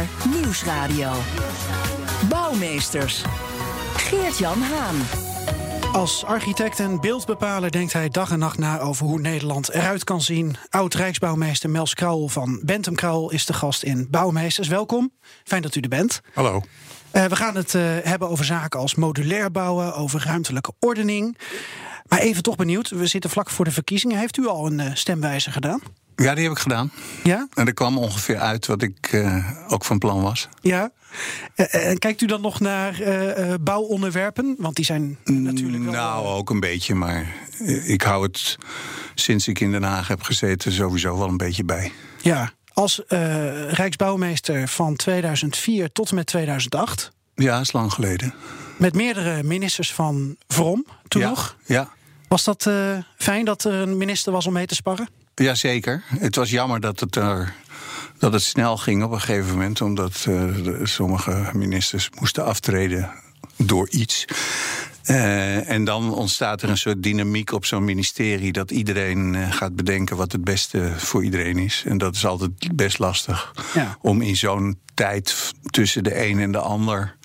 BNR Nieuwsradio. Bouwmeesters. Geert-Jan Haan. Als architect en beeldbepaler denkt hij dag en nacht na over hoe Nederland eruit kan zien. Oud-Rijksbouwmeester Mels Krauwel van Bentham Krauwel is de gast in Bouwmeesters. Welkom, fijn dat u er bent. Hallo. Eh, we gaan het eh, hebben over zaken als modulair bouwen, over ruimtelijke ordening. Maar even toch benieuwd, we zitten vlak voor de verkiezingen. Heeft u al een eh, stemwijzer gedaan? Ja, die heb ik gedaan. Ja? En er kwam ongeveer uit wat ik eh, ook van plan was. Ja. Eh, En kijkt u dan nog naar eh, eh, bouwonderwerpen? Want die zijn natuurlijk wel... Nou, ook een beetje, maar eh, ik hou het sinds ik in Den Haag heb gezeten sowieso wel een beetje bij. Ja, als eh, Rijksbouwmeester van 2004 tot en met 2008... Ja, is lang geleden. met meerdere ministers van Vrom toen ja, nog. Ja. Was dat eh, fijn dat er een minister was om mee te sparren? Jazeker. Het was jammer dat het, er, dat het snel ging op een gegeven moment, omdat eh, de- sommige ministers moesten aftreden door iets. Eh, en dan ontstaat er een soort dynamiek op zo'n ministerie dat iedereen eh, gaat bedenken wat het beste voor iedereen is. En dat is altijd best lastig Ja. om in zo'n tijd tussen de een en de ander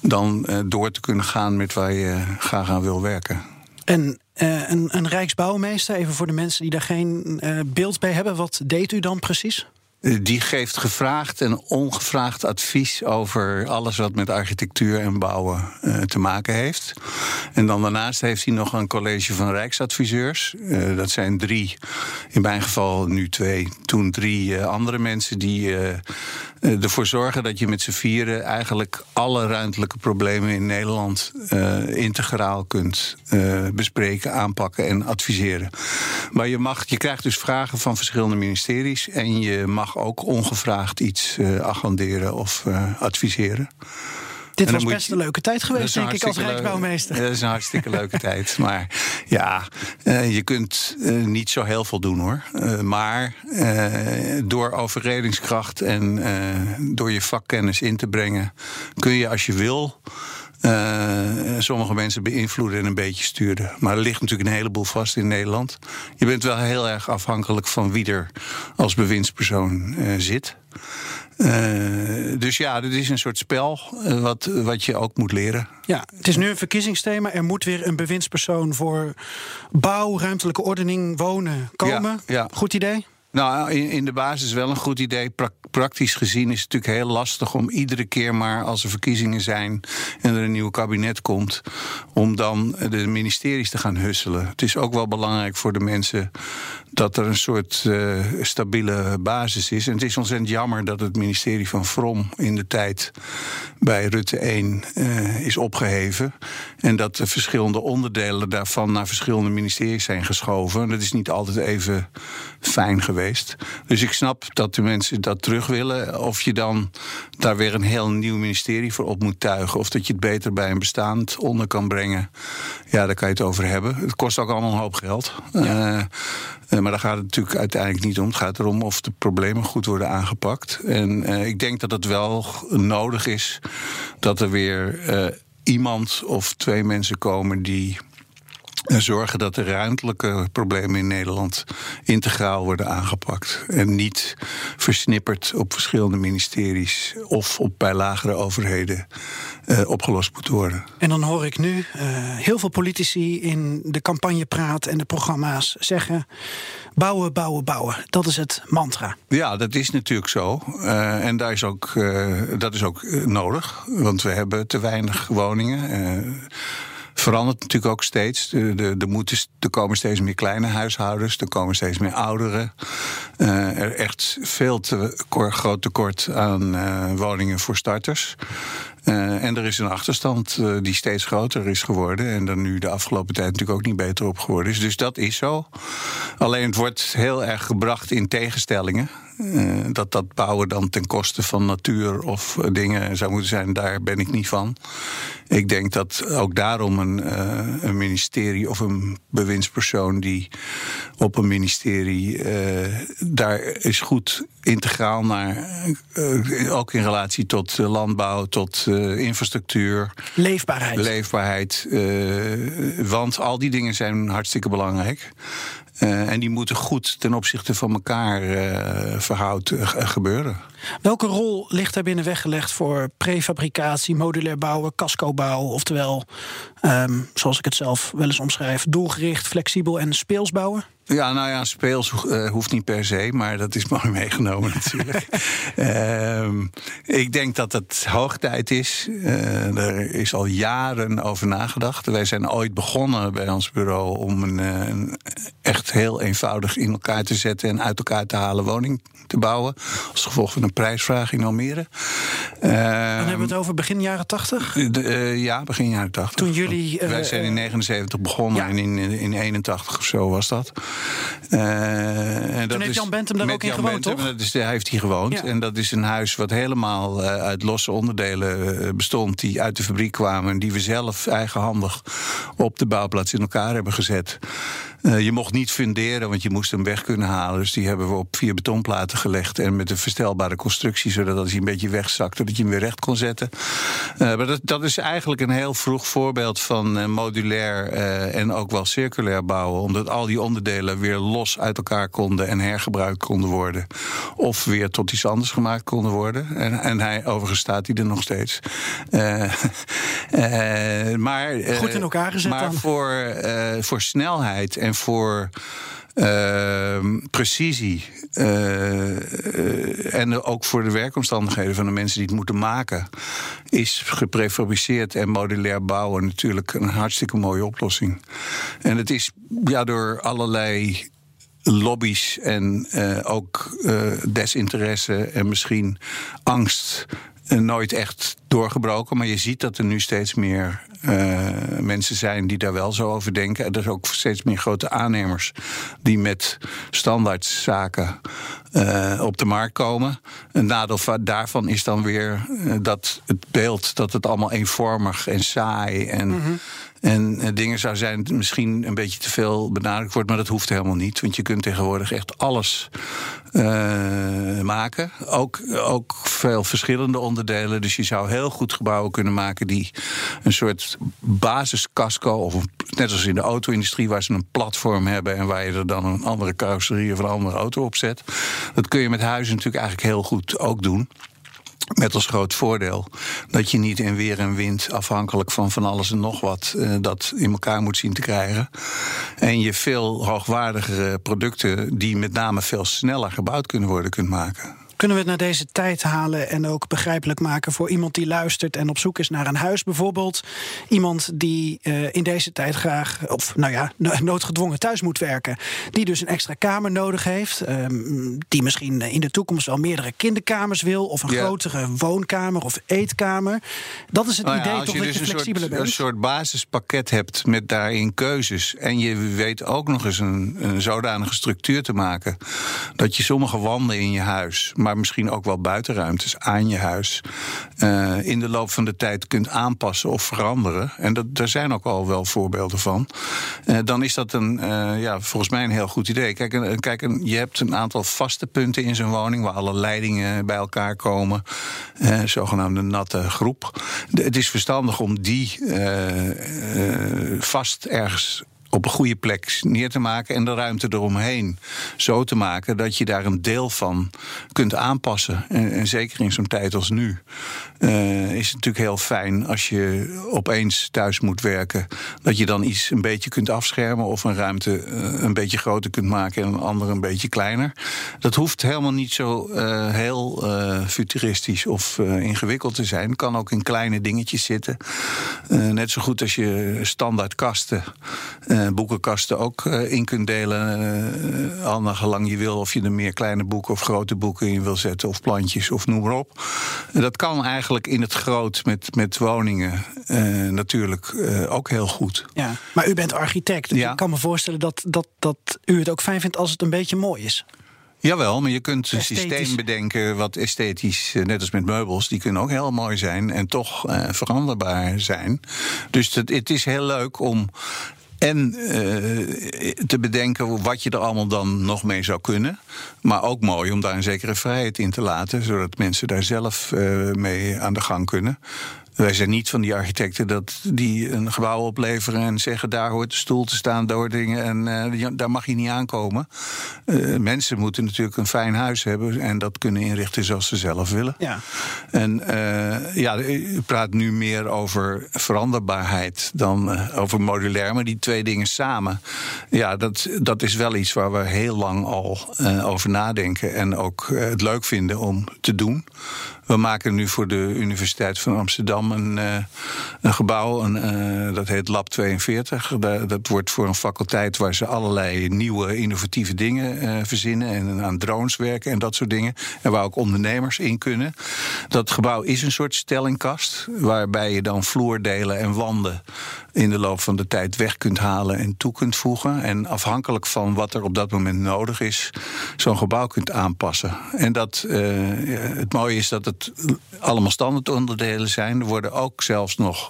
dan door te kunnen gaan met waar je graag aan wil werken. En eh, een, een Rijksbouwmeester, even voor de mensen die daar geen eh, beeld bij hebben, wat deed u dan precies? Die geeft gevraagd en ongevraagd advies over alles wat met architectuur en bouwen eh, te maken heeft. En dan daarnaast heeft hij nog een college van Rijksadviseurs. Eh, dat zijn drie, in mijn geval nu twee, toen drie eh, andere mensen die ervoor zorgen dat je met z'n vieren eigenlijk alle ruimtelijke problemen in Nederland integraal kunt bespreken, aanpakken en adviseren. Maar je, mag, je krijgt dus vragen van verschillende ministeries en je mag ook ongevraagd iets eh, agenderen of eh, adviseren. Dit was best je- een leuke tijd geweest, denk ik, als Rijksbouwmeester. Dat is een hartstikke leuke tijd. Maar ja, eh, je kunt niet zo heel veel doen hoor. Maar door overredingskracht en door je vakkennis in te brengen, kun je als je wil. Eh, sommige mensen beïnvloeden en een beetje sturen. Maar er ligt natuurlijk een heleboel vast in Nederland. Je bent wel heel erg afhankelijk van wie er als bewindspersoon eh, zit. Eh, dus ja, dit is een soort spel wat, wat je ook moet leren. Ja, het is nu een verkiezingsthema. Er moet weer een bewindspersoon voor bouw, ruimtelijke ordening, wonen komen. Ja, ja. Goed idee? Nou, in, in de basis wel een goed idee. Pra- praktisch gezien is het natuurlijk heel lastig om iedere keer maar als er verkiezingen zijn en er een nieuw kabinet komt, om dan de ministeries te gaan husselen. Het is ook wel belangrijk voor de mensen dat er een soort eh, stabiele basis is. En het is ontzettend jammer dat het ministerie van Vrom in de tijd bij Rutte 1 eh, is opgeheven. En dat de verschillende onderdelen daarvan naar verschillende ministeries zijn geschoven. Dat is niet altijd even fijn geweest. Dus ik snap dat de mensen dat terug willen. Of je dan daar weer een heel nieuw ministerie voor op moet tuigen. Of dat je het beter bij een bestaand onder kan brengen. Ja, daar kan je het over hebben. Het kost ook allemaal een hoop geld. Eh, maar daar gaat het natuurlijk uiteindelijk niet om. Het gaat erom of de problemen goed worden aangepakt. En eh, ik denk dat het wel nodig is dat er weer eh, iemand of twee mensen komen die zorgen dat de ruimtelijke problemen in Nederland integraal worden aangepakt. En niet versnipperd op verschillende ministeries of op bij lagere overheden eh, opgelost moet worden. En dan hoor ik nu eh, heel veel politici in de campagnepraat en de programma's zeggen: bouwen, bouwen, bouwen. Dat is het mantra. Ja, dat is natuurlijk zo. Eh, en daar is ook, dat is ook nodig. Want we hebben te weinig woningen. Verandert natuurlijk ook steeds. Er, komen steeds meer kleine huishoudens, er komen steeds meer ouderen. Eh, er echt veel te groot tekort aan eh, woningen voor starters. Uh, en er is een achterstand uh, die steeds groter is geworden. En er nu de afgelopen tijd natuurlijk ook niet beter op geworden is. Dus dat is zo. Alleen het wordt heel erg gebracht in tegenstellingen. Uh, dat dat bouwen dan ten koste van natuur of dingen zou moeten zijn, daar ben ik niet van. Ik denk dat ook daarom een, een ministerie of een bewindspersoon die op een ministerie daar is goed integraal naar, ook in relatie tot landbouw, tot infrastructuur. Leefbaarheid. Leefbaarheid. want al die dingen zijn hartstikke belangrijk. Uh, en die moeten goed ten opzichte van elkaar uh, verhoud gebeuren. Welke rol ligt daar binnen weggelegd voor prefabricatie, modulair bouwen, cascobouw? Oftewel, um, zoals ik het zelf wel eens omschrijf, doelgericht, flexibel en speels bouwen? Ja, nou ja, speels uh, hoeft niet per se, maar dat is mooi meegenomen natuurlijk. uh, ik denk dat het hoog tijd is. Uh, er is al jaren over nagedacht. Wij zijn ooit begonnen bij ons bureau om een, een, echt heel eenvoudig in elkaar te zetten en uit elkaar te halen woning te bouwen. Als gevolg van een prijsvraag in Almere. Dan hebben we het over begin jaren 80? ja, begin jaren 80. Toen jullie. Wij zijn in 79 begonnen ja. en in, in 81 of zo was dat. Uh, en dat Toen heeft Jan Bentham daar ook in Jan gewoond, Bentham, toch? Dus hij heeft hier gewoond. Ja. En dat is een huis wat helemaal uit losse onderdelen bestond... die uit de fabriek kwamen en die we zelf eigenhandig op de bouwplaats in elkaar hebben gezet. Uh, je mocht niet funderen, want je moest hem weg kunnen halen. Dus die hebben we op vier betonplaten gelegd. En met een verstelbare constructie, zodat als hij een beetje wegzakte, dat je hem weer recht kon zetten. Uh, maar dat, dat is eigenlijk een heel vroeg voorbeeld van uh, modulair en ook wel circulair bouwen. Omdat al die onderdelen weer los uit elkaar konden en hergebruikt konden worden. Of weer tot iets anders gemaakt konden worden. En, en hij, overigens staat hij er nog steeds. maar, Goed in elkaar gezet maar dan. Voor, voor snelheid en voor uh, precisie. Uh, en ook voor de werkomstandigheden van de mensen die het moeten maken, is geprefabriceerd en modulair bouwen natuurlijk een hartstikke mooie oplossing. En het is ja, door allerlei lobby's en uh, ook desinteresse en misschien angst nooit echt doorgebroken. Maar je ziet dat er nu steeds meer uh, mensen zijn die daar wel zo over denken. Er zijn ook steeds meer grote aannemers die met standaardzaken uh, op de markt komen. Een nadeel daarvan is dan weer uh, dat het beeld dat het allemaal eenvormig en saai en. Mm -hmm. En dingen zou zijn misschien een beetje te veel benadrukt wordt, maar dat hoeft helemaal niet. Want je kunt tegenwoordig echt alles maken. Ook, ook veel verschillende onderdelen. Dus je zou heel goed gebouwen kunnen maken die een soort basiscasco, of net als in de auto-industrie, waar ze een platform hebben en waar je er dan een andere carrosserie of een andere auto op zet. Dat kun je met huizen natuurlijk eigenlijk heel goed ook doen. Met als groot voordeel dat je niet in weer en wind, afhankelijk van van alles en nog wat, uh, dat in elkaar moet zien te krijgen. En je veel hoogwaardigere producten, die met name veel sneller gebouwd kunnen worden, kunt maken. Kunnen we het naar deze tijd halen en ook begrijpelijk maken voor iemand die luistert en op zoek is naar een huis bijvoorbeeld? Iemand die uh, in deze tijd graag, of nou ja, noodgedwongen thuis moet werken, die dus een extra kamer nodig heeft, um, die misschien in de toekomst wel meerdere kinderkamers wil, of een ja. grotere woonkamer of eetkamer. Dat is het nou ja, idee toch je dat dus je flexibeler een soort, bent. een soort basispakket hebt met daarin keuzes. En je weet ook nog eens een, een zodanige structuur te maken dat je sommige wanden in je huis, maar misschien ook wel buitenruimtes aan je huis, uh, in de loop van de tijd kunt aanpassen of veranderen. En dat, daar zijn ook al wel voorbeelden van. Uh, dan is dat een, uh, ja, volgens mij een heel goed idee. Kijk, een, kijk een, je hebt een aantal vaste punten in zo'n woning waar alle leidingen bij elkaar komen. zogenaamde natte groep. Het is verstandig om die vast ergens op een goede plek neer te maken en de ruimte eromheen zo te maken dat je daar een deel van kunt aanpassen. En, zeker in zo'n tijd als nu uh, is het natuurlijk heel fijn als je opeens thuis moet werken, dat je dan iets een beetje kunt afschermen of een ruimte uh, een beetje groter kunt maken en een andere een beetje kleiner. Dat hoeft helemaal niet zo uh, heel futuristisch of ingewikkeld te zijn. Kan ook in kleine dingetjes zitten. net zo goed als je standaard kasten eh, boekenkasten ook eh, in kunt delen. Uh, al naar gelang je wil. Of je er meer kleine boeken of grote boeken in wil zetten. Of plantjes of noem maar op. Dat kan eigenlijk in het groot met, met woningen natuurlijk ook heel goed. Ja, maar u bent architect. Dus ik kan me voorstellen dat, dat, dat u het ook fijn vindt als het een beetje mooi is. Jawel, maar je kunt een systeem bedenken wat esthetisch, net als met meubels, die kunnen ook heel mooi zijn en toch uh, veranderbaar zijn. Dus het, het is heel leuk om en uh, te bedenken wat je er allemaal dan nog mee zou kunnen. Maar ook mooi om daar een zekere vrijheid in te laten, zodat mensen daar zelf uh, mee aan de gang kunnen. Wij zijn niet van die architecten dat die een gebouw opleveren en zeggen daar hoort de stoel te staan, door dingen en uh, daar mag je niet aankomen. Uh, mensen moeten natuurlijk een fijn huis hebben en dat kunnen inrichten zoals ze zelf willen. Ja. En uh, ja, praat nu meer over veranderbaarheid dan over modulair, maar die twee dingen samen, ja, dat, dat is wel iets waar we heel lang al over nadenken en ook het leuk vinden om te doen. We maken nu voor de Universiteit van Amsterdam een, uh, een gebouw. Een, uh, dat heet Lab 42. Dat, wordt voor een faculteit waar ze allerlei nieuwe innovatieve dingen uh, verzinnen. En aan drones werken en dat soort dingen. En waar ook ondernemers in kunnen. Dat gebouw is een soort stellingkast. Waarbij je dan vloerdelen en wanden in de loop van de tijd weg kunt halen en toe kunt voegen. En afhankelijk van wat er op dat moment nodig is, zo'n gebouw kunt aanpassen. En dat, het mooie is dat het allemaal standaardonderdelen zijn. Er worden ook zelfs nog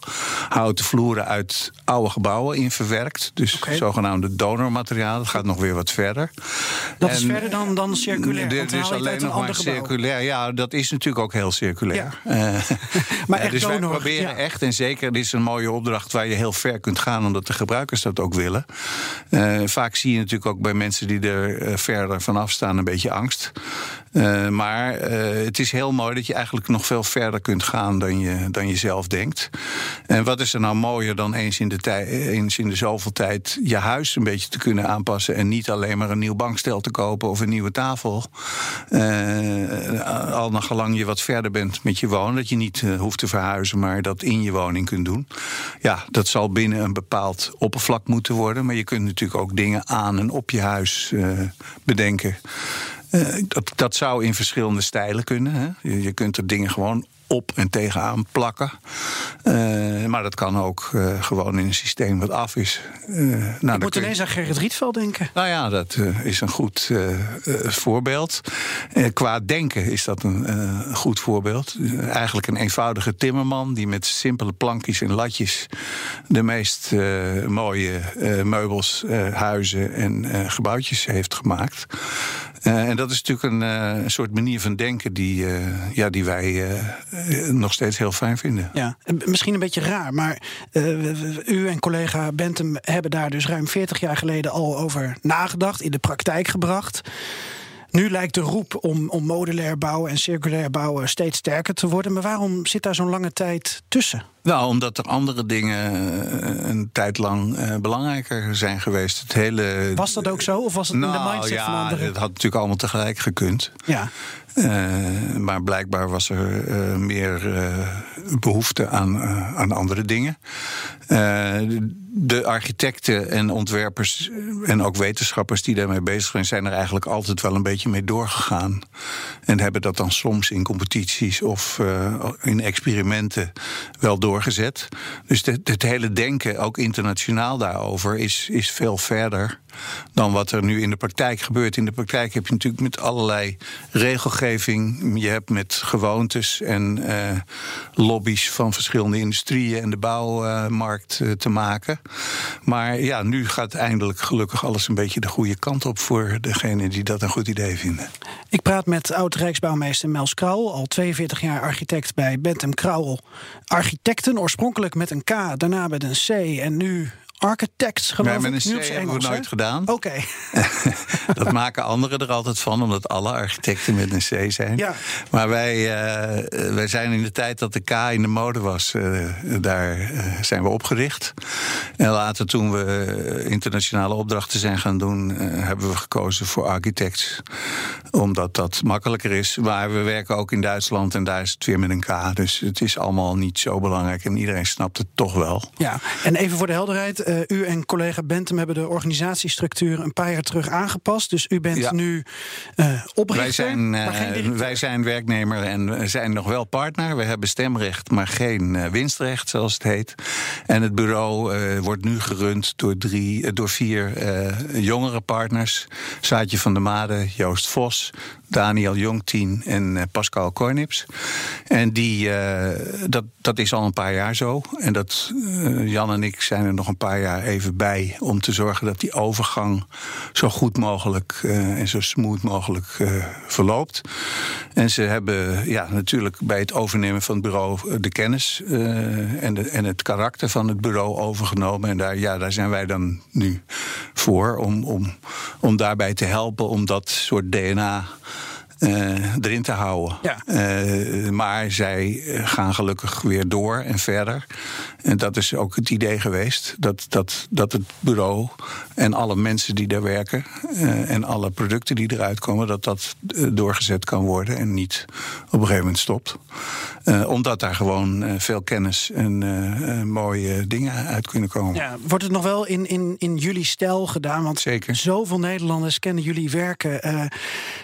houten vloeren uit oude gebouwen in verwerkt. Dus okay. zogenaamde donormateriaal. Dat gaat nog weer wat verder. Dat en, is verder dan, dan circulair? Dit is alleen nog maar circulair. Ja, dat is natuurlijk ook heel circulair. Ja. Uh, maar echt dus donor, wij proberen ja. echt, en zeker, dit is een mooie opdracht waar je heel ver kunt gaan, omdat de gebruikers dat ook willen. Uh, vaak zie je natuurlijk ook bij mensen die er verder vanaf staan een beetje angst. Uh, maar uh, het is heel mooi dat je eigenlijk nog veel verder kunt gaan dan je, dan je zelf denkt. En wat is er nou mooier dan eens in, de tij, eens in de zoveel tijd je huis een beetje te kunnen aanpassen. En niet alleen maar een nieuw bankstel te kopen of een nieuwe tafel. Uh, al naar gelang je wat verder bent met je wonen. Dat je niet hoeft te verhuizen, maar dat in je woning kunt doen. Ja, dat zal binnen een bepaald oppervlak moeten worden. Maar je kunt natuurlijk ook dingen aan en op je huis bedenken. Uh, dat, dat zou in verschillende stijlen kunnen. Hè? Je, je kunt er dingen gewoon op en tegenaan plakken. Uh, maar dat kan ook uh, gewoon in een systeem wat af is. Uh, nou, Ik moet ineens aan Gerrit Rietveld denken. Nou ja, dat is een goed voorbeeld. qua denken is dat een goed voorbeeld. eigenlijk een eenvoudige timmerman die met simpele plankjes en latjes de meest mooie meubels, huizen en gebouwtjes heeft gemaakt. En dat is natuurlijk een, een, soort manier van denken die, ja, die wij nog steeds heel fijn vinden. Ja, misschien een beetje raar, maar u en collega Bentham hebben daar dus ruim 40 jaar geleden al over nagedacht, in de praktijk gebracht. Nu lijkt de roep om, om modulair bouwen en circulair bouwen steeds sterker te worden. Maar waarom zit daar zo'n lange tijd tussen? Nou, omdat er andere dingen eh, een tijd lang uh, belangrijker zijn geweest. Het hele... Was dat ook zo? Of was het nou, in de mindset ja, van anderen? Het had natuurlijk allemaal tegelijk gekund. Ja. Uh, maar blijkbaar was er uh, meer behoefte aan, aan andere dingen. de architecten en ontwerpers en ook wetenschappers die daarmee bezig zijn, zijn er eigenlijk altijd wel een beetje mee doorgegaan. En hebben dat dan soms in competities of in experimenten wel doorgezet. Dus het, het hele denken, ook internationaal daarover, is, is veel verder dan wat er nu in de praktijk gebeurt. In de praktijk heb je natuurlijk met allerlei regelgeving, je hebt met gewoontes en uh, lobby's van verschillende industrieën en de bouwmarkt uh, te maken. Maar ja, nu gaat eindelijk gelukkig alles een beetje de goede kant op voor degenen die dat een goed idee vinden. Ik praat met oud-rijksbouwmeester Mels Krauwel, al 42 jaar architect bij Bentham Krauwel. Architecten, oorspronkelijk met een K, daarna met een C en nu architects, geloof nee, ik. Met een C hebben we nooit gedaan. Oké. Okay. dat maken anderen er altijd van, omdat alle architecten met een C zijn. Ja. Maar wij, uh, wij zijn in de tijd dat de K in de mode was, uh, daar uh, zijn we opgericht. En later, toen we internationale opdrachten zijn gaan doen, hebben we gekozen voor architects. Omdat dat makkelijker is. Maar we werken ook in Duitsland en daar is het weer met een K. Dus het is allemaal niet zo belangrijk en iedereen snapt het toch wel. Ja, en even voor de helderheid eh, u en collega Bentham hebben de organisatiestructuur een paar jaar terug aangepast. Dus u bent Ja. nu eh oprichter, Wij zijn, maar eh, geen wij zijn werknemer en zijn nog wel partner. We hebben stemrecht, maar geen winstrecht, zoals het heet. En het bureau wordt nu gerund door, drie, door vier jongere partners. Saatje van der Made, Joost Vos, Daniel Jongtien en Pascal Kornips. En die, dat, dat is al een paar jaar zo. En dat, Jan en ik zijn er nog een paar jaar even bij... om te zorgen dat die overgang zo goed mogelijk eh, en zo smooth mogelijk eh, verloopt. En ze hebben ja, natuurlijk bij het overnemen van het bureau... eh, de kennis en, de, en het karakter van het bureau overgenomen. En daar, ja, daar zijn wij dan nu voor om, om, om daarbij te helpen... om dat soort DNA eh, erin te houden. Ja. Eh, maar zij gaan gelukkig weer door en verder. En dat is ook het idee geweest. Dat, dat, dat het bureau en alle mensen die daar werken... eh, en alle producten die eruit komen... dat dat doorgezet kan worden en niet op een gegeven moment stopt. Omdat daar gewoon veel kennis en mooie dingen uit kunnen komen. Ja, wordt het nog wel in, in, in jullie stijl gedaan? Want Zeker. zoveel Nederlanders kennen jullie werken.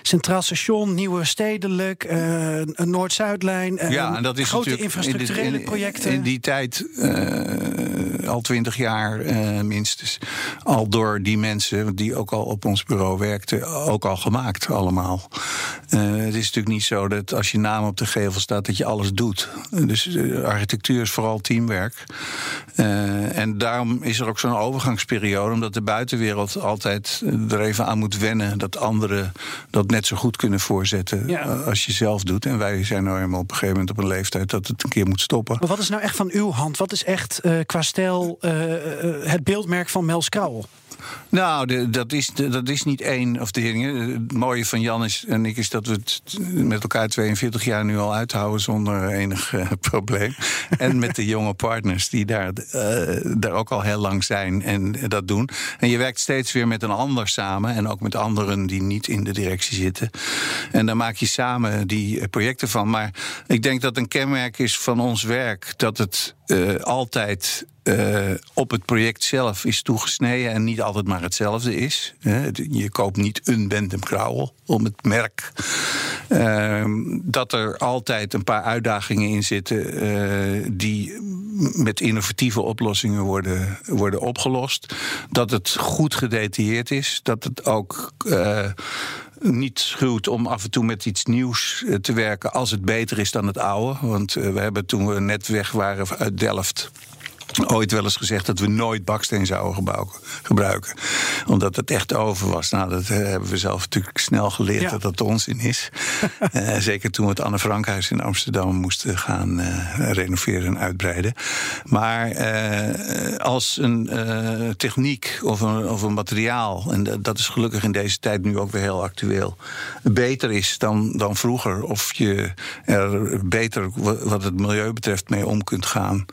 Centraal Station, Nieuwe Stedelijk, eh, een Noord-Zuidlijn. eh, Ja, en dat is grote natuurlijk infrastructurele in- projecten. In die tijd, eh, al twintig jaar eh, minstens, al door die mensen die ook al op ons bureau werkten, ook al gemaakt allemaal. Eh, het is natuurlijk niet zo dat als je naam op de gevel staat dat je alles doet. Dus eh, architectuur is vooral teamwerk. En daarom is er ook zo'n overgangsperiode, omdat de buitenwereld altijd er even aan moet wennen dat anderen dat net zo goed kunnen voorzetten Ja. als je zelf doet. En wij zijn nou helemaal op een gegeven moment op een leeftijd dat het een keer moet stoppen. Maar wat is nou echt van uw hand? Wat is echt qua stijl eh, eh, het beeldmerk van Mels? Nou, dat, is, dat is niet één of de dingen. Het mooie van Jan is, en ik is dat we het met elkaar 42 jaar nu al uithouden zonder enig eh, probleem. En met de jonge partners die daar, daar ook al heel lang zijn en dat doen. En je werkt steeds weer met een ander samen en ook met anderen die niet in de directie zitten. En dan maak je samen die projecten van. Maar ik denk dat een kenmerk is van ons werk dat het altijd eh, op het project zelf is toegesneden en niet altijd maar hetzelfde is. Je koopt niet een Bentham Krauwel om het merk. Ehm, dat er altijd een paar uitdagingen in zitten eh, die met innovatieve oplossingen worden, worden opgelost. Dat het goed gedetailleerd is. Dat het ook. eh, niet schuwt om af en toe met iets nieuws te werken als het beter is dan het oude. Want we hebben toen we net weg waren uit Delft ooit wel eens gezegd dat we nooit baksteen zouden gebruiken. Omdat het echt over was. Nou, dat eh, hebben we zelf natuurlijk snel geleerd Ja. dat dat onzin is. Eh, zeker toen we het Anne Frankhuis in Amsterdam moesten gaan eh, renoveren en uitbreiden. Maar als een techniek of een, of een materiaal, en dat- dat is gelukkig in deze tijd nu ook weer heel actueel, beter is dan, dan vroeger, of je er beter wa- wat het milieu betreft mee om kunt gaan,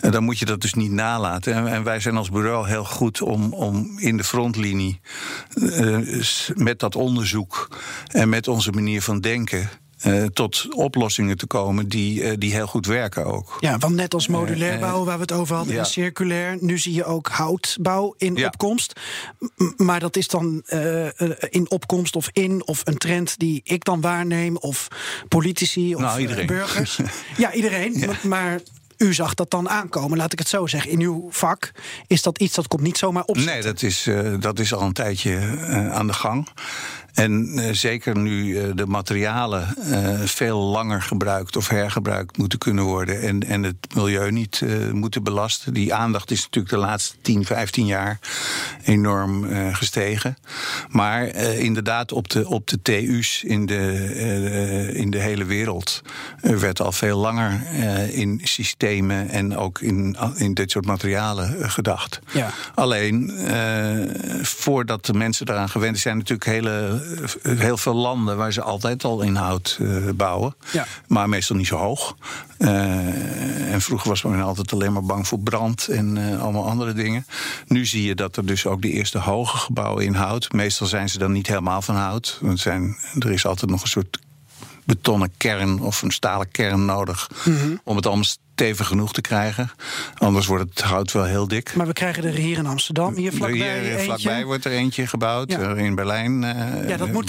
dan moet je dat dus niet nalaten. En, en wij zijn als bureau heel goed om, om in de frontlinie eh, met dat onderzoek en met onze manier van denken. eh, tot oplossingen te komen die, eh, die heel goed werken ook. Ja, want net als modulair bouwen, waar we het over hadden, ja. en circulair, nu zie je ook houtbouw in Ja. opkomst. M- Maar dat is dan in opkomst of in, of een trend die ik dan waarneem, of politici of Nou, burgers. ja, iedereen. Ja. Maar u zag dat dan aankomen, laat ik het zo zeggen. In uw vak is dat iets dat komt niet zomaar op. Nee, dat is, eh, dat is al een tijdje eh, aan de gang. En eh, zeker nu eh, de materialen eh, veel langer gebruikt of hergebruikt moeten kunnen worden. En, en het milieu niet moeten belasten. Die aandacht is natuurlijk de laatste 10, 15 jaar enorm gestegen. Maar inderdaad, op de, op de TU's in de, in de hele wereld werd al veel langer in systemen en ook in, in dit soort materialen gedacht. Ja. Alleen, voordat de mensen eraan gewend zijn, natuurlijk hele, heel veel landen waar ze altijd al in hout eh, bouwen. Ja. Maar meestal niet zo hoog. Eh, en vroeger was men altijd alleen maar bang voor brand en eh, allemaal andere dingen. Nu zie je dat er dus ook de eerste hoge gebouwen in hout. Meestal zijn ze dan niet helemaal van hout. Want zijn, er is altijd nog een soort betonnen kern of een stalen kern nodig om het allemaal stevig genoeg te krijgen. Anders wordt het hout wel heel dik. Maar we krijgen er hier in Amsterdam, hier vlakbij Hier, eentje. vlakbij wordt er eentje gebouwd. Ja. Er In Berlijn. eh, Ja, dat moet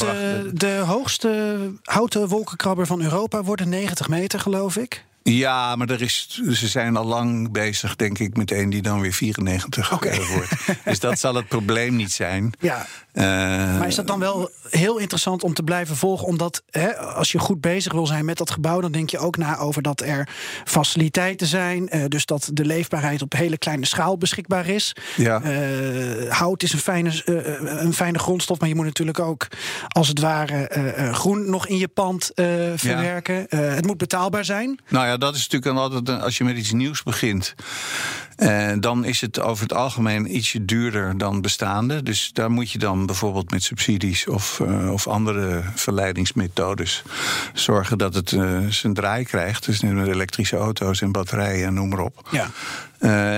de hoogste houten wolkenkrabber van Europa worden. 90 meter, geloof ik. Ja, maar er is, ze zijn al lang bezig, denk ik, met een die dan weer 94 Oké. eh, wordt. Dus dat zal het probleem niet zijn. Ja. Eh, Maar is dat dan wel heel interessant om te blijven volgen? Omdat hè, als je goed bezig wil zijn met dat gebouw, dan denk je ook na over dat er faciliteiten zijn. eh, dus dat de leefbaarheid op hele kleine schaal beschikbaar is. Ja. Hout is een fijne, een fijne grondstof, maar je moet natuurlijk ook als het ware groen nog in je pand verwerken. Het moet betaalbaar zijn. Nou ja, dat is natuurlijk altijd als je met iets nieuws begint. eh, dan is het over het algemeen ietsje duurder dan bestaande. Dus daar moet je dan bijvoorbeeld met subsidies of, eh, of andere verleidingsmethodes zorgen dat het eh, zijn draai krijgt. Dus met elektrische auto's en batterijen, noem maar op. Ja.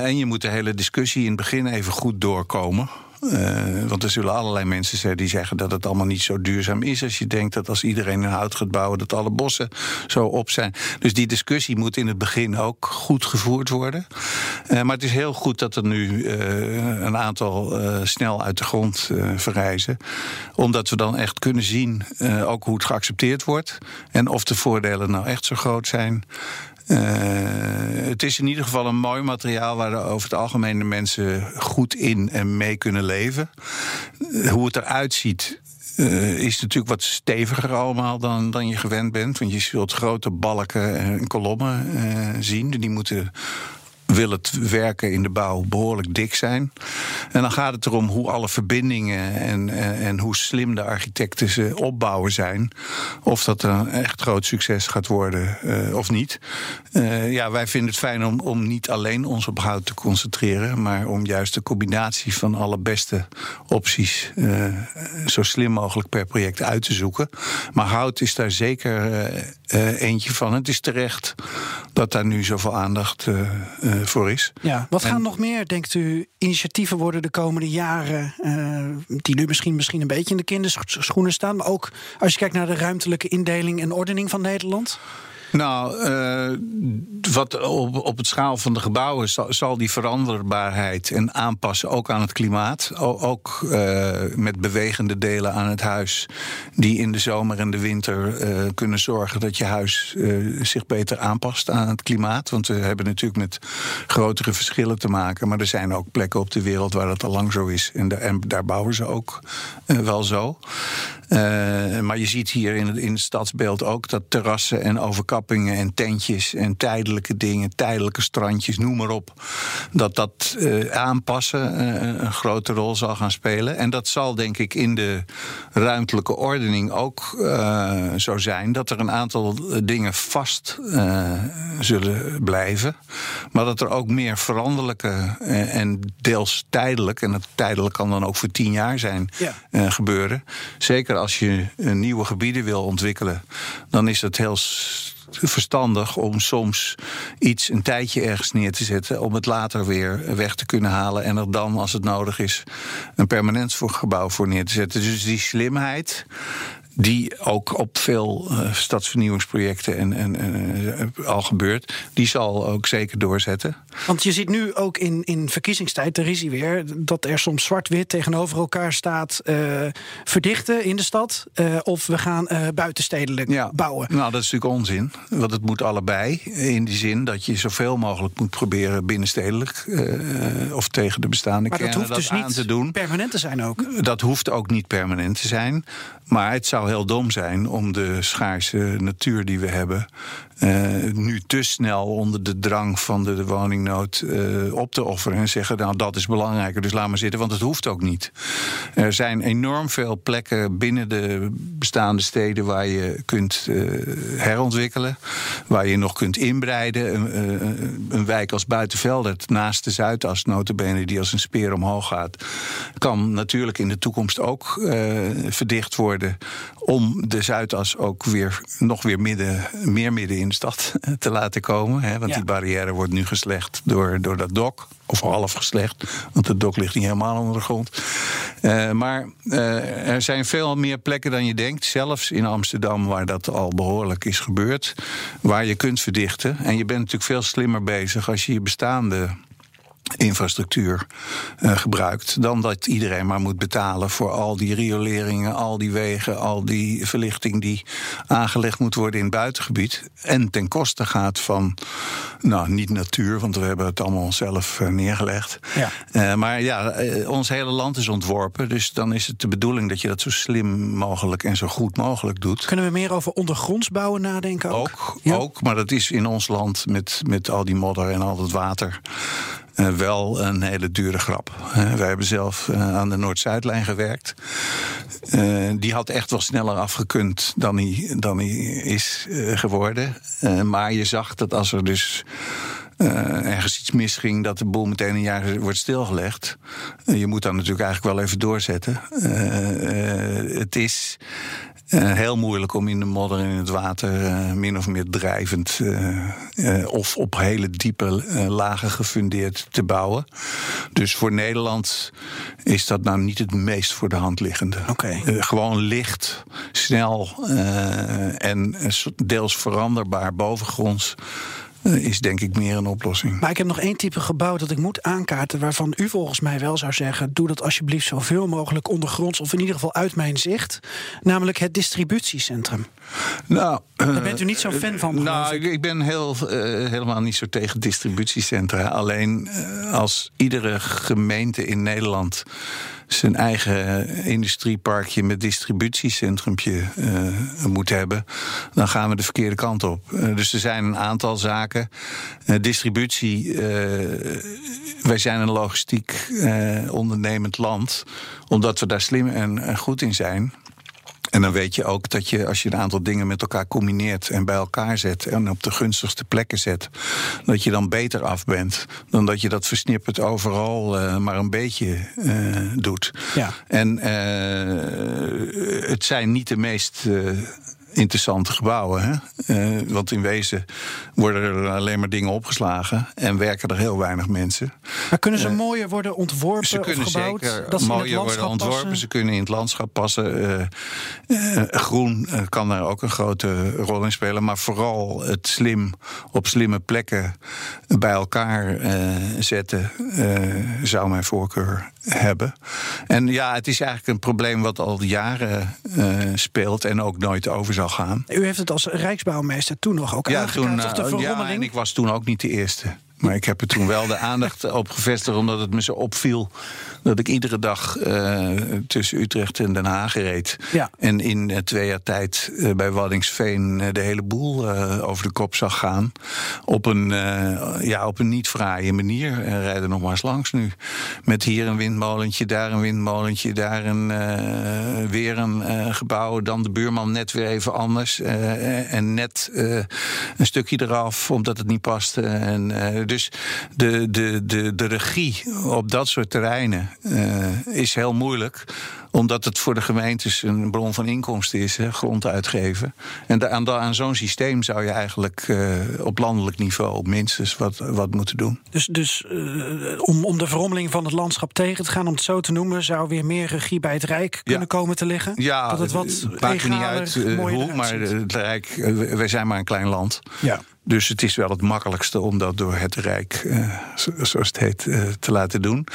En je moet de hele discussie in het begin even goed doorkomen. Eh, want er zullen allerlei mensen zijn die zeggen dat het allemaal niet zo duurzaam is. Als je denkt dat als iedereen een hout gaat bouwen, dat alle bossen zo op zijn. Dus die discussie moet in het begin ook goed gevoerd worden. Eh, maar het is heel goed dat er nu eh, een aantal snel uit de grond verrijzen. Omdat we dan echt kunnen zien ook hoe het geaccepteerd wordt. En of de voordelen nou echt zo groot zijn. Eh, het is in ieder geval een mooi materiaal waar over het algemeen de mensen goed in en mee kunnen leven. Eh, hoe het eruit ziet. eh, is natuurlijk wat steviger allemaal dan, dan je gewend bent. Want je zult grote balken en kolommen eh, zien. Die moeten wil het werken in de bouw behoorlijk dik zijn. En dan gaat het erom hoe alle verbindingen en, en, en hoe slim de architecten ze opbouwen zijn. Of dat een echt groot succes gaat worden eh, of niet. Eh, ja, wij vinden het fijn om, om niet alleen ons op hout te concentreren, maar om juist de combinatie van alle beste opties eh, zo slim mogelijk per project uit te zoeken. Maar hout is daar zeker eh, eh, eentje van. Het is terecht dat daar nu zoveel aandacht eh, eh, voor is. Ja. Wat gaan nog meer, denkt u, initiatieven worden de komende jaren... eh, die nu misschien, misschien een beetje in de kinderschoenen staan... maar ook als je kijkt naar de ruimtelijke indeling en ordening van Nederland? Nou, eh, wat op, op het schaal van de gebouwen zal, die veranderbaarheid en aanpassen ook aan het klimaat. Ook eh, met bewegende delen aan het huis, die in de zomer en de winter eh, kunnen zorgen dat je huis zich beter aanpast aan het klimaat. Want we hebben natuurlijk met grotere verschillen te maken. Maar er zijn ook plekken op de wereld waar dat al lang zo is. En, daar- en daar bouwen ze ook wel zo. Eh, maar je ziet hier in het, in het stadsbeeld ook dat terrassen en overkappingen en tentjes en tijdelijke dingen, tijdelijke strandjes, noem maar op, dat dat eh, aanpassen eh, een grote rol zal gaan spelen. En dat zal denk ik in de ruimtelijke ordening ook zo zijn dat er een aantal dingen vast zullen blijven, maar dat er ook meer veranderlijke en deels tijdelijk, en dat tijdelijk kan dan ook voor tien jaar zijn, Ja. gebeuren. Zeker als je nieuwe gebieden wil ontwikkelen, dan is het heel verstandig om soms iets een tijdje ergens neer te zetten, om het later weer weg te kunnen halen en er dan, als het nodig is, een permanent gebouw voor neer te zetten. Dus die slimheid. Die ook op veel eh, stadsvernieuwingsprojecten en, en, en, eh, al gebeurt, die zal ook zeker doorzetten. Want je ziet nu ook in, in verkiezingstijd, daar is hij weer... dat er soms zwart-wit tegenover elkaar staat... eh, verdichten in de stad eh, of we gaan eh, buitenstedelijk bouwen. Nou, dat is natuurlijk onzin. Want het moet allebei. In die zin dat je zoveel mogelijk moet proberen binnenstedelijk... of tegen de bestaande Maar dat hoeft dus aan te niet doen. permanent te zijn ook. Dat hoeft ook niet permanent te zijn. Maar het zou heel dom zijn om de schaarse natuur die we hebben... nu te snel onder de drang van de, de eh, op te offeren. En zeggen, nou dat is belangrijker, dus laat maar zitten. Want het hoeft ook niet. Er zijn enorm veel plekken binnen de bestaande steden... waar je kunt eh, herontwikkelen. waar je nog kunt inbreiden. Een, een wijk als Buitenveldert, naast de Zuidas, notabene, die als een speer omhoog gaat, kan natuurlijk in de toekomst ook verdicht worden om de Zuidas ook weer nog weer midden, meer midden in de stad te laten komen. Hè, want die barrière wordt nu geslecht door, door dat dok. Of half geslecht, want het dok ligt niet helemaal onder de grond. Uh, maar uh, er zijn veel meer plekken dan je denkt. Zelfs in Amsterdam, waar dat al behoorlijk is gebeurd. Waar je kunt verdichten. En je bent natuurlijk veel slimmer bezig als je je bestaande infrastructuur uh, gebruikt, dan dat iedereen maar moet betalen voor al die rioleringen, al die wegen, al die verlichting die aangelegd moet worden in het buitengebied. En ten koste gaat van, nou niet natuur, want we hebben het allemaal zelf uh, neergelegd. Ja. Uh, maar ja, ons hele land is ontworpen, dus dan is het de bedoeling dat je dat zo slim mogelijk en zo goed mogelijk doet. Kunnen we meer over ondergronds bouwen nadenken ook? Ook, ja. ook maar dat is in ons land met, met al die modder en al dat water. Uh, wel een hele dure grap. Uh, wij hebben zelf uh, aan de Noord-Zuidlijn gewerkt. die had echt wel sneller afgekund dan hij, dan hij is geworden. maar je zag dat als er dus. Ergens iets misging, dat de boel meteen een jaar wordt stilgelegd. je moet dan natuurlijk eigenlijk wel even doorzetten. het is uh, heel moeilijk om in de modder en in het water uh, min of meer drijvend uh, of op hele diepe lagen gefundeerd te bouwen. Dus voor Nederland is dat nou niet het meest voor de hand liggende. Okay. gewoon licht, snel en deels veranderbaar bovengronds is denk ik meer een oplossing. Maar ik heb nog één type gebouw dat ik moet aankaarten... waarvan u volgens mij wel zou zeggen... doe dat alsjeblieft zoveel mogelijk ondergronds... of in ieder geval uit mijn zicht. Namelijk het distributiecentrum. Nou, Daar bent u niet zo'n fan van? Nou, ik. ik ben heel, uh, helemaal niet zo tegen distributiecentra. Alleen uh, als iedere gemeente in Nederland zijn eigen industrieparkje met distributiecentrumpje uh, moet hebben, dan gaan we de verkeerde kant op. Uh, dus er zijn een aantal zaken. Distributie, wij zijn een logistiek ondernemend land, omdat we daar slim en goed in zijn. En dan weet je ook dat je, als je een aantal dingen met elkaar combineert en bij elkaar zet en op de gunstigste plekken zet, dat je dan beter af bent dan dat je dat versnipperd overal uh, maar een beetje uh, doet. Ja. En uh, het zijn niet de meest interessante gebouwen. Hè? Uh, want in wezen worden er alleen maar dingen opgeslagen en werken er heel weinig mensen. Maar kunnen ze uh, mooier worden ontworpen ze kunnen of gebouwd? Zeker dat ze mooier worden ontworpen. Passen? Ze kunnen in het landschap passen. Uh, groen kan daar ook een grote rol in spelen. Maar vooral het slim op slimme plekken bij elkaar zetten zou mijn voorkeur hebben. En ja, het is eigenlijk een probleem wat al jaren speelt en ook nooit over zal gaan. U heeft het als Rijksbouwmeester toen nog ook ja, aangekaart, toen, toch, de ja, en ik was toen ook niet de eerste. Maar ik heb er toen wel de aandacht op gevestigd, omdat het me zo opviel dat ik iedere dag uh, tussen Utrecht en Den Haag reed. Ja. En in uh, twee jaar tijd uh, bij Waddingsveen de hele boel over de kop zag gaan. Op een, ja, op een niet fraaie manier. Er rijden nog maar eens langs nu. Met hier een windmolentje, daar een windmolentje, daar een, weer een gebouw. Dan de buurman net weer even anders. en net een stukje eraf, omdat het niet paste. En, dus de, de, de, de regie op dat soort terreinen uh, is heel moeilijk omdat het voor de gemeentes een bron van inkomsten is, hè, grond uitgeven. En aan, aan zo'n systeem zou je eigenlijk uh, op landelijk niveau minstens wat, wat moeten doen. Dus, dus uh, om, om de verrommeling van het landschap tegen te gaan, om het zo te noemen, zou weer meer regie bij het Rijk kunnen ja. komen te liggen? Ja, dat het wat maakt niet uit uh, hoe, maar het Rijk, wij zijn maar een klein land. Ja. Dus het is wel het makkelijkste om dat door het Rijk, uh, zoals het heet, uh, te laten doen.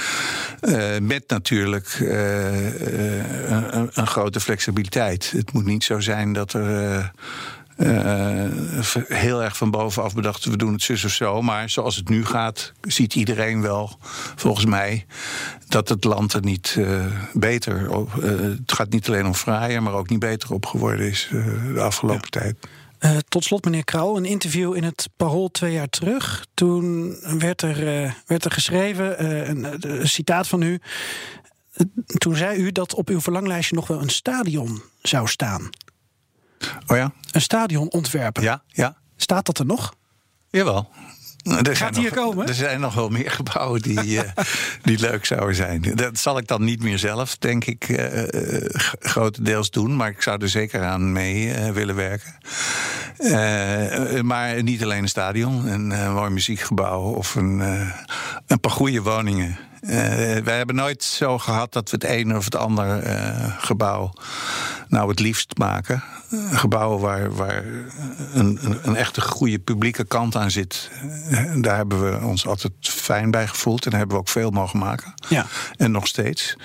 Uh, met natuurlijk een, een, grote flexibiliteit. Het moet niet zo zijn dat er. Uh, heel erg van bovenaf bedacht, we doen het zus of zo. Maar zoals het nu gaat, ziet iedereen wel, volgens mij, dat het land er niet uh, beter op. Uh, het gaat niet alleen om fraaier, maar ook niet beter op geworden is de afgelopen ja. tijd. Uh, tot slot, meneer Krauw, een interview in het Parool twee jaar terug. Toen werd er, uh, werd er geschreven, uh, een, een, citaat van u. Toen zei u dat op uw verlanglijstje nog wel een stadion zou staan. Oh ja? Een stadion ontwerpen. Ja, ja. Staat dat er nog? Jawel. Nou, Er Gaat hier nog, komen? Er zijn nog wel meer gebouwen die, eh, die leuk zouden zijn. Dat zal ik dan niet meer zelf, denk ik, g- grotendeels doen. Maar ik zou er zeker aan mee willen werken. Maar niet alleen een stadion, een mooi muziekgebouw of een, een paar goede woningen. Eh, wij hebben nooit zo gehad dat we het een of het ander eh, gebouw nou het liefst maken. Eh, gebouwen waar, waar een, een, een echte goede publieke kant aan zit. Daar hebben we ons altijd fijn bij gevoeld. En daar hebben we ook veel mogen maken. Ja. En nog steeds.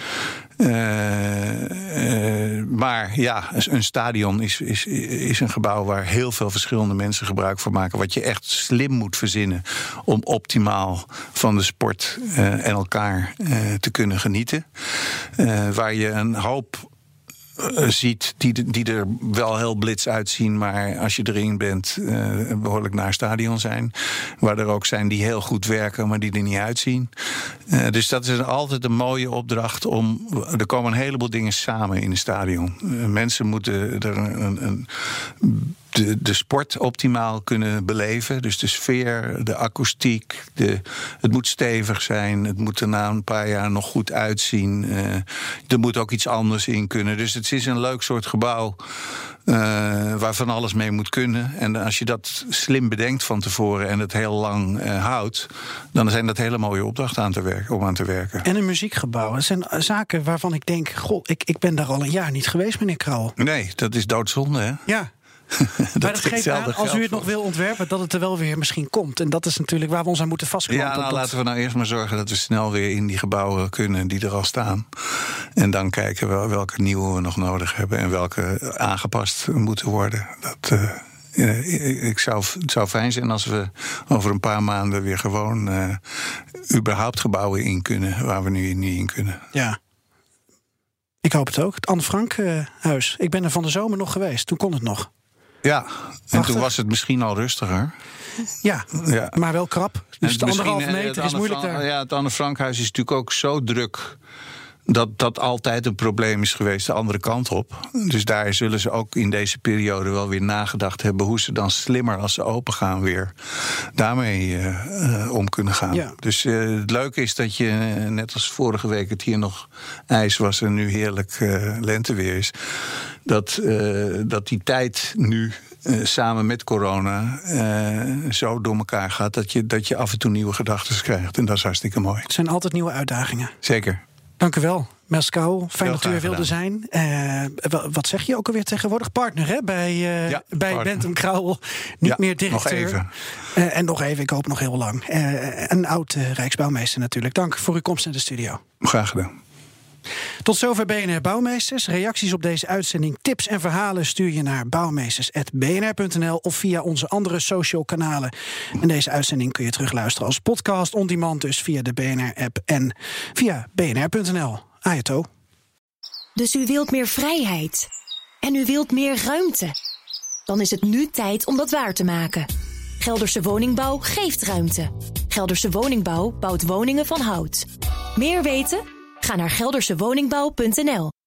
Eh, eh, maar ja, een stadion is, is, is een gebouw waar heel veel verschillende mensen gebruik van maken. Wat je echt slim moet verzinnen om optimaal van de sport eh, en elkaar te kunnen genieten. Waar je een hoop eh, ziet die, die er wel heel blits uitzien, maar als je erin bent, eh, behoorlijk naar stadion zijn. Waar er ook zijn die heel goed werken, maar die er niet uitzien. Eh, dus dat is altijd een mooie opdracht om. Er komen een heleboel dingen samen in een stadion. Eh, mensen moeten er een. een de, de sport optimaal kunnen beleven. Dus de sfeer, de akoestiek. De, het moet stevig zijn. Het moet er na een paar jaar nog goed uitzien. Eh, er moet ook iets anders in kunnen. Dus het is een leuk soort gebouw. eh, waar van alles mee moet kunnen. En als je dat slim bedenkt van tevoren en het heel lang eh, houdt, dan zijn dat hele mooie opdrachten aan te werken, om aan te werken. En een muziekgebouw. Dat zijn eh, zaken waarvan ik denk... goh, ik, ik ben daar al een jaar niet geweest, meneer Krauwel. Nee, dat is doodzonde, hè? Ja, maar dat geeft hetzelfde aan, als u het nog wil ontwerpen... dat het er wel weer misschien komt. En dat is natuurlijk waar we ons aan moeten vastklampen. Ja, nou, Dat- laten we nou eerst maar zorgen dat we snel weer in die gebouwen kunnen die er al staan. En dan kijken we welke nieuwe we nog nodig hebben en welke aangepast moeten worden. Dat, eh, eh, ik zou, het zou fijn zijn als we over een paar maanden weer gewoon eh, überhaupt gebouwen in kunnen waar we nu niet in kunnen. Ja. Ik hoop het ook. Het Anne Frank huis. Ik ben er van de zomer nog geweest. Toen kon het nog. Ja, en toen was het misschien al rustiger. Ja, Ja. maar wel krap. Dus de eh, meter is moeilijk daar. Ja, het Anne Frankhuis is natuurlijk ook zo druk. Dat dat altijd een probleem is geweest, de andere kant op. Dus daar zullen ze ook in deze periode wel weer nagedacht hebben hoe ze dan slimmer als ze open gaan weer daarmee eh, eh, om kunnen gaan. Ja. Dus eh, het leuke is dat je, net als vorige week het hier nog ijs was en nu heerlijk lenteweer is, dat, dat die tijd nu samen met corona zo door elkaar gaat dat je, dat je af en toe nieuwe gedachten krijgt. En dat is hartstikke mooi. Het zijn altijd nieuwe uitdagingen. Zeker. Dank u wel, Mescal. Fijn dat u er wilde zijn. Eh, wa- wat zeg je ook alweer tegenwoordig? Partner hè? bij, Ja, bij partner. Bentham Krauwel. Niet Ja, meer nog directeur. even. Eh, en nog even, ik hoop nog heel lang. Een oud Rijksbouwmeester natuurlijk. Dank voor uw komst naar de studio. Graag gedaan. Tot zover BNR Bouwmeesters. Reacties op deze uitzending, tips en verhalen stuur je naar bouwmeesters.bnr.nl of via onze andere social kanalen. En deze uitzending kun je terugluisteren als podcast on demand, dus via de BNR-app en via bnr.nl. Ayato. Dus u wilt meer vrijheid. En u wilt meer ruimte. Dan is het nu tijd om dat waar te maken. Gelderse Woningbouw geeft ruimte. Gelderse Woningbouw bouwt woningen van hout. Meer weten? Ga naar geldersewoningbouw.nl.